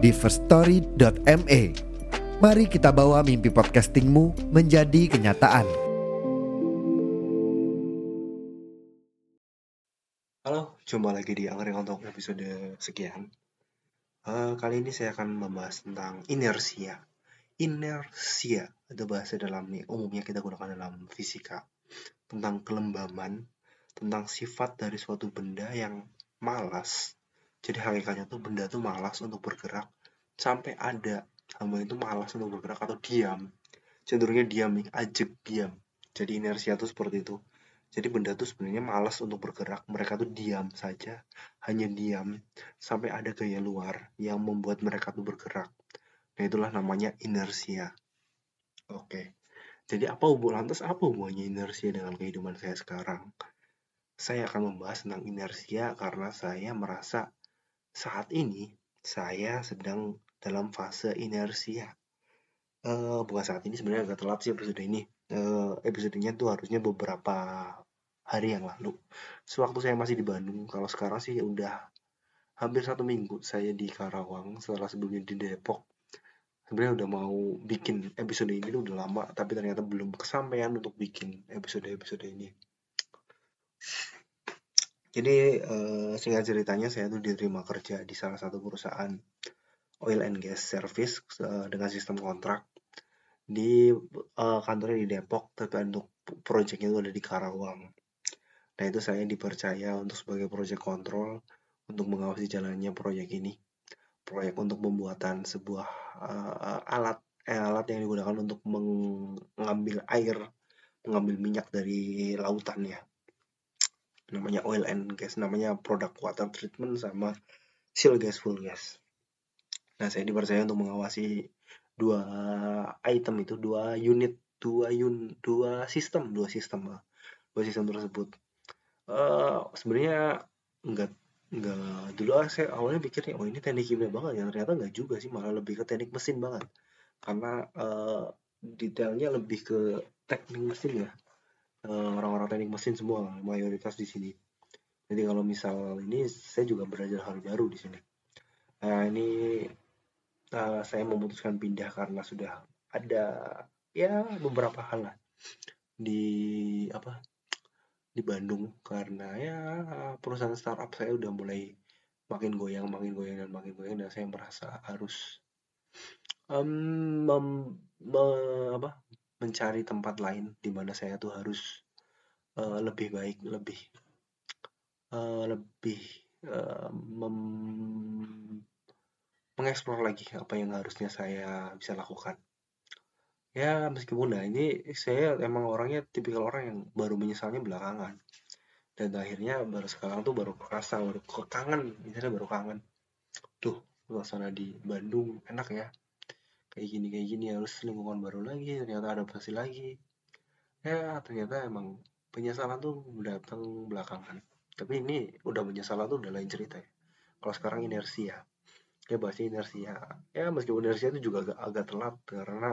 di firststory.me. Mari kita bawa mimpi podcastingmu menjadi kenyataan. Halo, jumpa lagi di Angkring untuk episode sekian. Uh, kali ini saya akan membahas tentang inersia. Inersia itu bahasa dalam umumnya kita gunakan dalam fisika tentang kelembaman tentang sifat dari suatu benda yang malas. Jadi hakikatnya tuh benda tuh malas untuk bergerak sampai ada hamba itu malas untuk bergerak atau diam. Cenderungnya diam, ajek diam. Jadi inersia tuh seperti itu. Jadi benda tuh sebenarnya malas untuk bergerak, mereka tuh diam saja, hanya diam sampai ada gaya luar yang membuat mereka tuh bergerak. Nah itulah namanya inersia. Oke. Jadi apa hubungan lantas apa hubungannya inersia dengan kehidupan saya sekarang? saya akan membahas tentang inersia karena saya merasa saat ini saya sedang dalam fase inersia. Uh, bukan saat ini sebenarnya agak telat sih episode ini. Uh, episodenya tuh harusnya beberapa hari yang lalu. Sewaktu saya masih di Bandung, kalau sekarang sih udah hampir satu minggu saya di Karawang setelah sebelumnya di Depok. Sebenarnya udah mau bikin episode ini udah lama, tapi ternyata belum kesampaian untuk bikin episode-episode ini. Jadi uh, singkat ceritanya saya tuh diterima kerja di salah satu perusahaan oil and gas service uh, dengan sistem kontrak di uh, kantornya di Depok, tapi untuk proyeknya itu ada di Karawang. Nah itu saya dipercaya untuk sebagai project control untuk mengawasi jalannya proyek ini. Proyek untuk pembuatan sebuah uh, alat eh, alat yang digunakan untuk mengambil air, mengambil minyak dari lautan ya namanya oil and gas namanya produk water treatment sama seal gas full gas. Nah saya dipercaya untuk mengawasi dua item itu dua unit dua un dua sistem dua sistem dua sistem tersebut. Uh, sebenarnya enggak enggak dulu saya awalnya pikirnya oh ini teknik kimia banget. Ya ternyata enggak juga sih malah lebih ke teknik mesin banget. Karena uh, detailnya lebih ke teknik mesin ya orang-orang teknik mesin semua mayoritas di sini. Jadi kalau misal ini saya juga belajar hal baru di sini. Nah ini uh, saya memutuskan pindah karena sudah ada ya beberapa hal lah di apa di Bandung karena ya perusahaan startup saya udah mulai makin goyang, makin goyang dan makin goyang dan saya merasa harus um, mem, me, apa mencari tempat lain di mana saya tuh harus uh, lebih baik, lebih uh, lebih uh, mengeksplor lagi apa yang harusnya saya bisa lakukan. Ya meskipun nah ini saya emang orangnya tipikal orang yang baru menyesalnya belakangan. Dan akhirnya baru sekarang tuh baru kerasa baru kangen misalnya baru kangen. Tuh suasana di Bandung enak ya kayak gini kayak gini harus lingkungan baru lagi ternyata adaptasi lagi. Ya ternyata emang penyesalan tuh datang belakangan. Tapi ini udah penyesalan tuh udah lain cerita ya. Kalau sekarang inersia. Ya bahasa inersia. Ya meskipun inersia itu juga agak, agak telat karena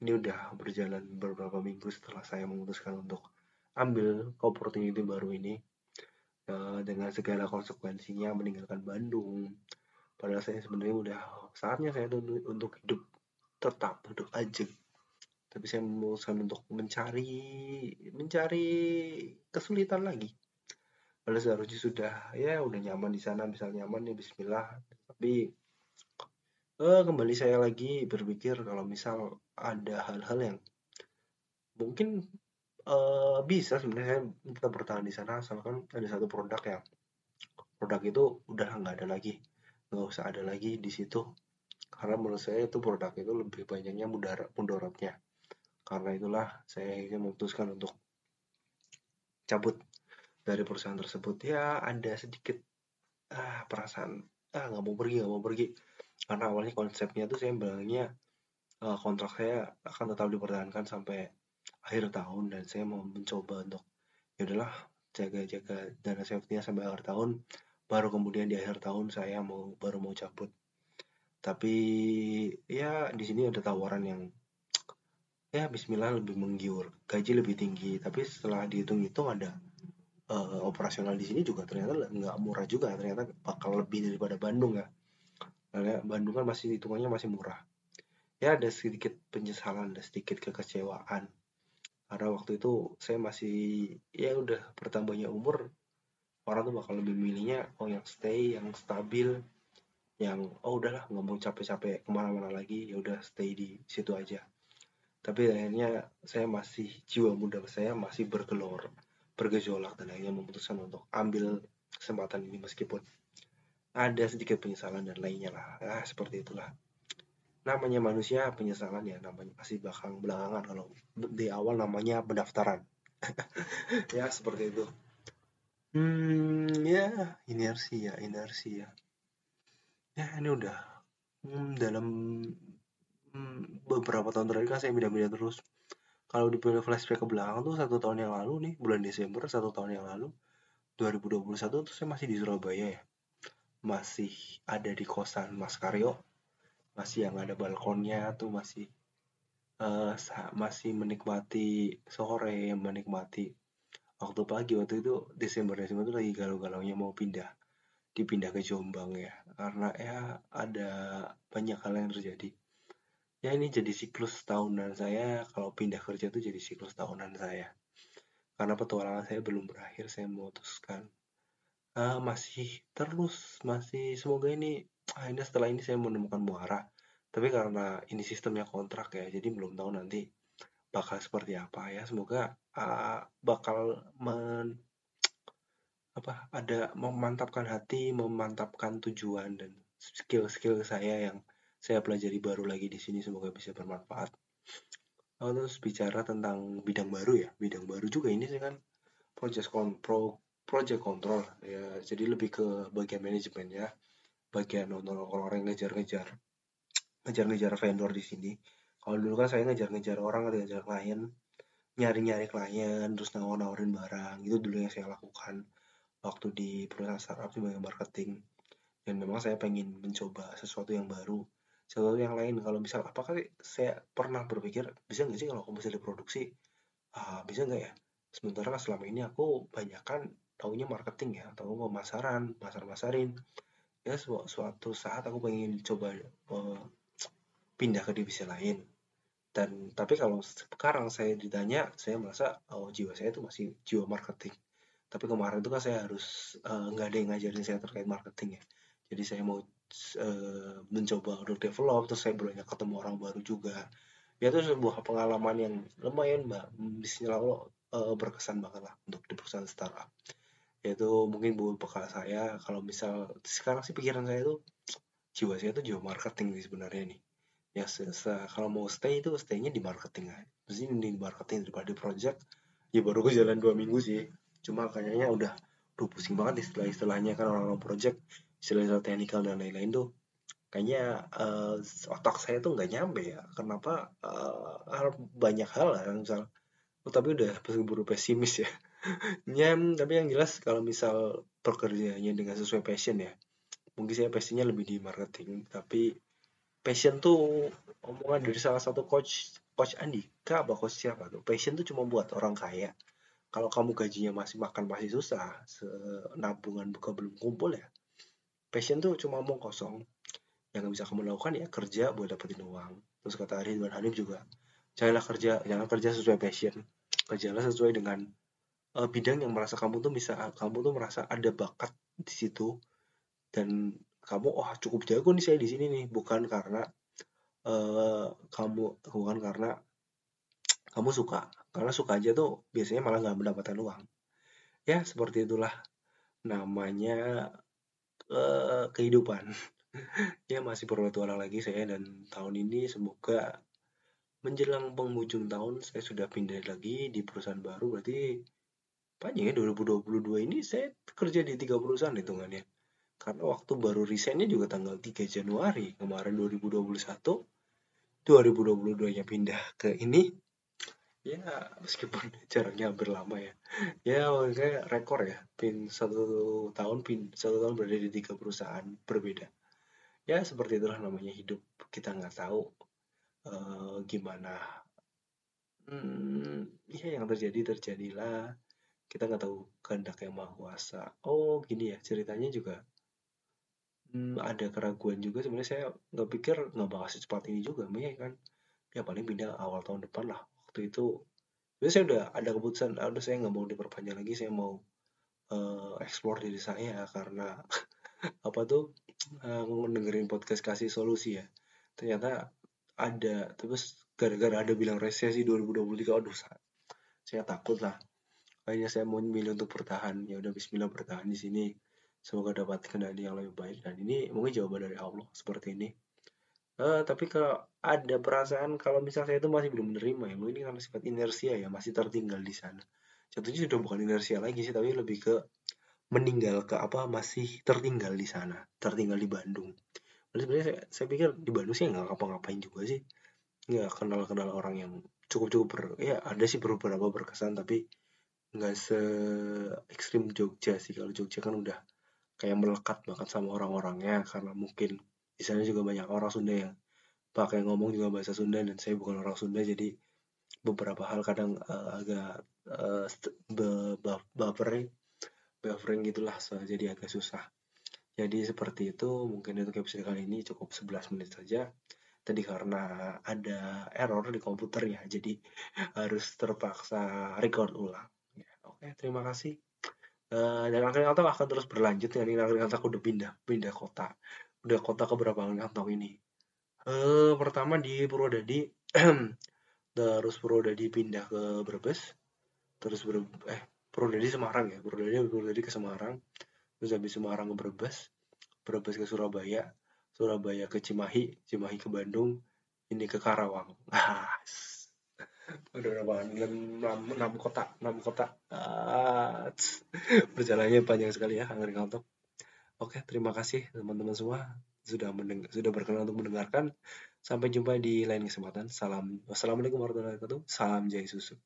ini udah berjalan beberapa minggu setelah saya memutuskan untuk ambil opportunity baru ini. Uh, dengan segala konsekuensinya meninggalkan Bandung padahal saya sebenarnya udah saatnya saya untuk hidup tetap hidup aja. Tapi saya memutuskan untuk mencari mencari kesulitan lagi. Padahal seharusnya sudah ya udah nyaman di sana bisa nyaman ya Bismillah. Tapi eh, kembali saya lagi berpikir kalau misal ada hal-hal yang mungkin eh, bisa sebenarnya saya tetap bertahan di sana. Asalkan ada satu produk yang produk itu udah nggak ada lagi nggak usah ada lagi di situ. Karena menurut saya itu produk itu lebih banyaknya mudarat mudorotnya. Karena itulah saya akhirnya memutuskan untuk cabut dari perusahaan tersebut. Ya ada sedikit ah perasaan ah nggak mau pergi nggak mau pergi. Karena awalnya konsepnya tuh saya bilangnya uh, kontrak saya akan tetap dipertahankan sampai akhir tahun dan saya mau mencoba untuk ya udahlah jaga-jaga dana safety-nya sampai akhir tahun baru kemudian di akhir tahun saya mau baru mau cabut. Tapi ya di sini ada tawaran yang ya Bismillah lebih menggiur gaji lebih tinggi. Tapi setelah dihitung-hitung ada uh, operasional di sini juga ternyata nggak murah juga. Ternyata bakal lebih daripada Bandung ya. Karena Bandung kan masih hitungannya masih murah. Ya ada sedikit penyesalan ada sedikit kekecewaan. Karena waktu itu saya masih ya udah bertambahnya umur orang tuh bakal lebih milihnya oh yang stay yang stabil yang oh udahlah nggak mau capek-capek ke mana-mana lagi ya udah stay di situ aja. Tapi akhirnya saya masih jiwa muda saya masih bergelor bergejolak dan akhirnya memutuskan untuk ambil kesempatan ini meskipun ada sedikit penyesalan dan lainnya lah. Ah, seperti itulah. Namanya manusia penyesalan ya namanya pasti bakal belakangan kalau di awal namanya pendaftaran. Ya seperti itu hmm ya inersi ya inersi ya ini udah hmm, dalam hmm, beberapa tahun terakhir kan saya beda-beda terus. Kalau di flashback ke belakang tuh satu tahun yang lalu nih bulan Desember satu tahun yang lalu 2021 tuh saya masih di Surabaya ya. Masih ada di kosan Mas Karyo masih yang ada balkonnya tuh masih uh, masih menikmati sore menikmati waktu pagi waktu itu Desember Desember itu lagi galau-galaunya mau pindah. Dipindah ke Jombang ya karena ya ada banyak hal yang terjadi. Ya ini jadi siklus tahunan saya kalau pindah kerja itu jadi siklus tahunan saya. Karena petualangan saya belum berakhir saya memutuskan uh, masih terus masih semoga ini akhirnya setelah ini saya menemukan muara. Tapi karena ini sistemnya kontrak ya jadi belum tahu nanti bakal seperti apa ya. Semoga uh, bakal men apa ada memantapkan hati memantapkan tujuan dan skill-skill saya yang saya pelajari baru lagi di sini semoga bisa bermanfaat. Oh, terus bicara tentang bidang baru ya. Bidang baru juga ini sih kan. Project control project control ya. Jadi lebih ke bagian manajemen ya. Bagian orang-orang yang ngejar-ngejar ngejar-ngejar vendor di sini kalau dulu kan saya ngejar-ngejar orang atau ngejar klien nyari-nyari klien terus nawar-nawarin barang. Itu dulu yang saya lakukan waktu di perusahaan startup sebagai marketing. Dan memang saya pengen mencoba sesuatu yang baru sesuatu yang lain. Kalau misal apakah saya pernah berpikir bisa nggak sih kalau aku bisa diproduksi? Uh, bisa nggak ya? Sementara selama ini aku banyak kan taunya marketing ya atau pemasaran pasar masarin ya su suatu saat aku pengen coba uh, pindah ke divisi lain dan tapi kalau sekarang saya ditanya saya merasa oh jiwa saya itu masih jiwa marketing. Tapi kemarin itu kan saya harus eh, nggak uh, ada yang ngajarin saya terkait marketing ya. Jadi saya mau uh, mencoba untuk develop terus saya banyak ketemu orang baru juga. Ya itu sebuah pengalaman yang lumayan mbak bisnis uh, berkesan banget lah untuk di perusahaan startup. Yaitu mungkin buat bekal saya kalau misal sekarang sih pikiran saya itu jiwa saya itu jiwa marketing sih sebenarnya nih ya kalau mau stay itu staynya di marketing aja. Ini di marketing daripada di project ya baru ke jalan dua minggu sih. Cuma kayaknya udah udah pusing banget istilah-istilahnya kan orang-orang project istilah-istilah teknikal dan lain-lain tuh. Kayaknya uh, otak saya tuh nggak nyampe ya. Kenapa uh, banyak hal lah misal oh, tapi udah buru pesimis ya. Ya tapi yang jelas kalau misal pekerjaannya dengan sesuai passion ya mungkin saya passionnya lebih di marketing. Tapi passion tuh omongan dari salah satu coach coach Andika apa coach siapa tuh? Passion tuh cuma buat orang kaya. Kalau kamu gajinya masih makan masih susah nabungan buka belum kumpul ya passion tuh cuma omong kosong. Yang bisa kamu lakukan ya kerja buat dapetin uang. Terus kata Ridwan Hanif juga janganlah kerja jangan kerja sesuai passion. Kerjalah sesuai dengan uh, bidang yang merasa kamu tuh bisa kamu tuh merasa ada bakat di situ. Dan kamu oh cukup jago nih saya di sini nih. Bukan karena uh, kamu bukan karena kamu suka. Karena suka aja tuh biasanya malah nggak mendapatkan uang. Ya seperti itulah namanya uh, kehidupan. Ya masih berpetualang lagi saya dan tahun ini semoga menjelang penghujung tahun saya sudah pindah lagi di perusahaan baru. Berarti panjang ya 2022 ini saya kerja di tiga perusahaan hitungannya karena waktu baru resignnya juga tanggal 3 Januari kemarin 2021 2022 nya pindah ke ini. Ya meskipun jaraknya hampir lama ya. Ya kayak rekor ya. Pin satu tahun pin satu tahun berada di tiga perusahaan berbeda. Ya seperti itulah namanya hidup. Kita nggak tahu uh, gimana. Hmm, ya yang terjadi terjadilah. Kita nggak tahu kehendak yang maha kuasa. Oh gini ya ceritanya juga hmm, ada keraguan juga sebenarnya. Saya nggak pikir nggak bakal secepat ini juga ya kan? Ya paling pindah awal tahun depan lah waktu itu. Jadi saya udah ada keputusan udah saya nggak mau diperpanjang lagi saya mau uh, explore diri saya karena apa tuh uh, dengerin podcast kasih solusi ya. Ternyata ada terus gara-gara ada bilang resesi 2023 aduh saya, saya takut lah. Kayaknya saya mau milih untuk bertahan. Ya udah Bismillah bertahan di sini semoga dapat kendali yang lebih baik dan ini mungkin jawaban dari Allah seperti ini Uh, tapi kalau ada perasaan kalau misalnya saya itu masih belum menerima ya, mungkin karena sifat inersia ya, masih tertinggal di sana. Jatuhnya sudah bukan inersia lagi sih, tapi lebih ke meninggal ke apa masih tertinggal di sana, tertinggal di Bandung. Sebenarnya saya, saya pikir di Bandung sih nggak ngapa-ngapain juga sih, nggak kenal-kenal orang yang cukup-cukup ber, ya ada sih beberapa berkesan tapi nggak se ekstrim Jogja sih kalau Jogja kan udah kayak melekat banget sama orang-orangnya karena mungkin di sana juga banyak orang Sunda yang pakai ngomong juga bahasa Sunda dan saya bukan orang Sunda jadi beberapa hal kadang uh, agak uh, buffering buffering gitulah so, jadi agak susah. Jadi seperti itu mungkin untuk episode kali ini cukup 11 menit saja. Tadi karena ada error di komputer ya jadi harus terpaksa record ulang. Ya, oke terima kasih uh, dan akhirnya akan terus berlanjut dan ini. Akhirnya aku udah pindah pindah kota. Udah kota keberapa Kantong ini? Eh, pertama di Purwodadi, terus Purwodadi pindah ke Brebes, terus Ber eh Purwodadi Semarang ya, Purwodadi Purwodadi ke Semarang, terus habis Semarang ke Brebes, Brebes ke Surabaya, Surabaya ke Cimahi, Cimahi ke Bandung, ini ke Karawang. Udah berapa? 6, 6, 6 kota, 6 kota. Ah, perjalanannya panjang sekali ya, Angger Kantong. Oke, terima kasih teman-teman semua sudah mendengar, sudah berkenan untuk mendengarkan. Sampai jumpa di lain kesempatan. Salam. Wassalamualaikum warahmatullahi wabarakatuh. Salam Jai Susu.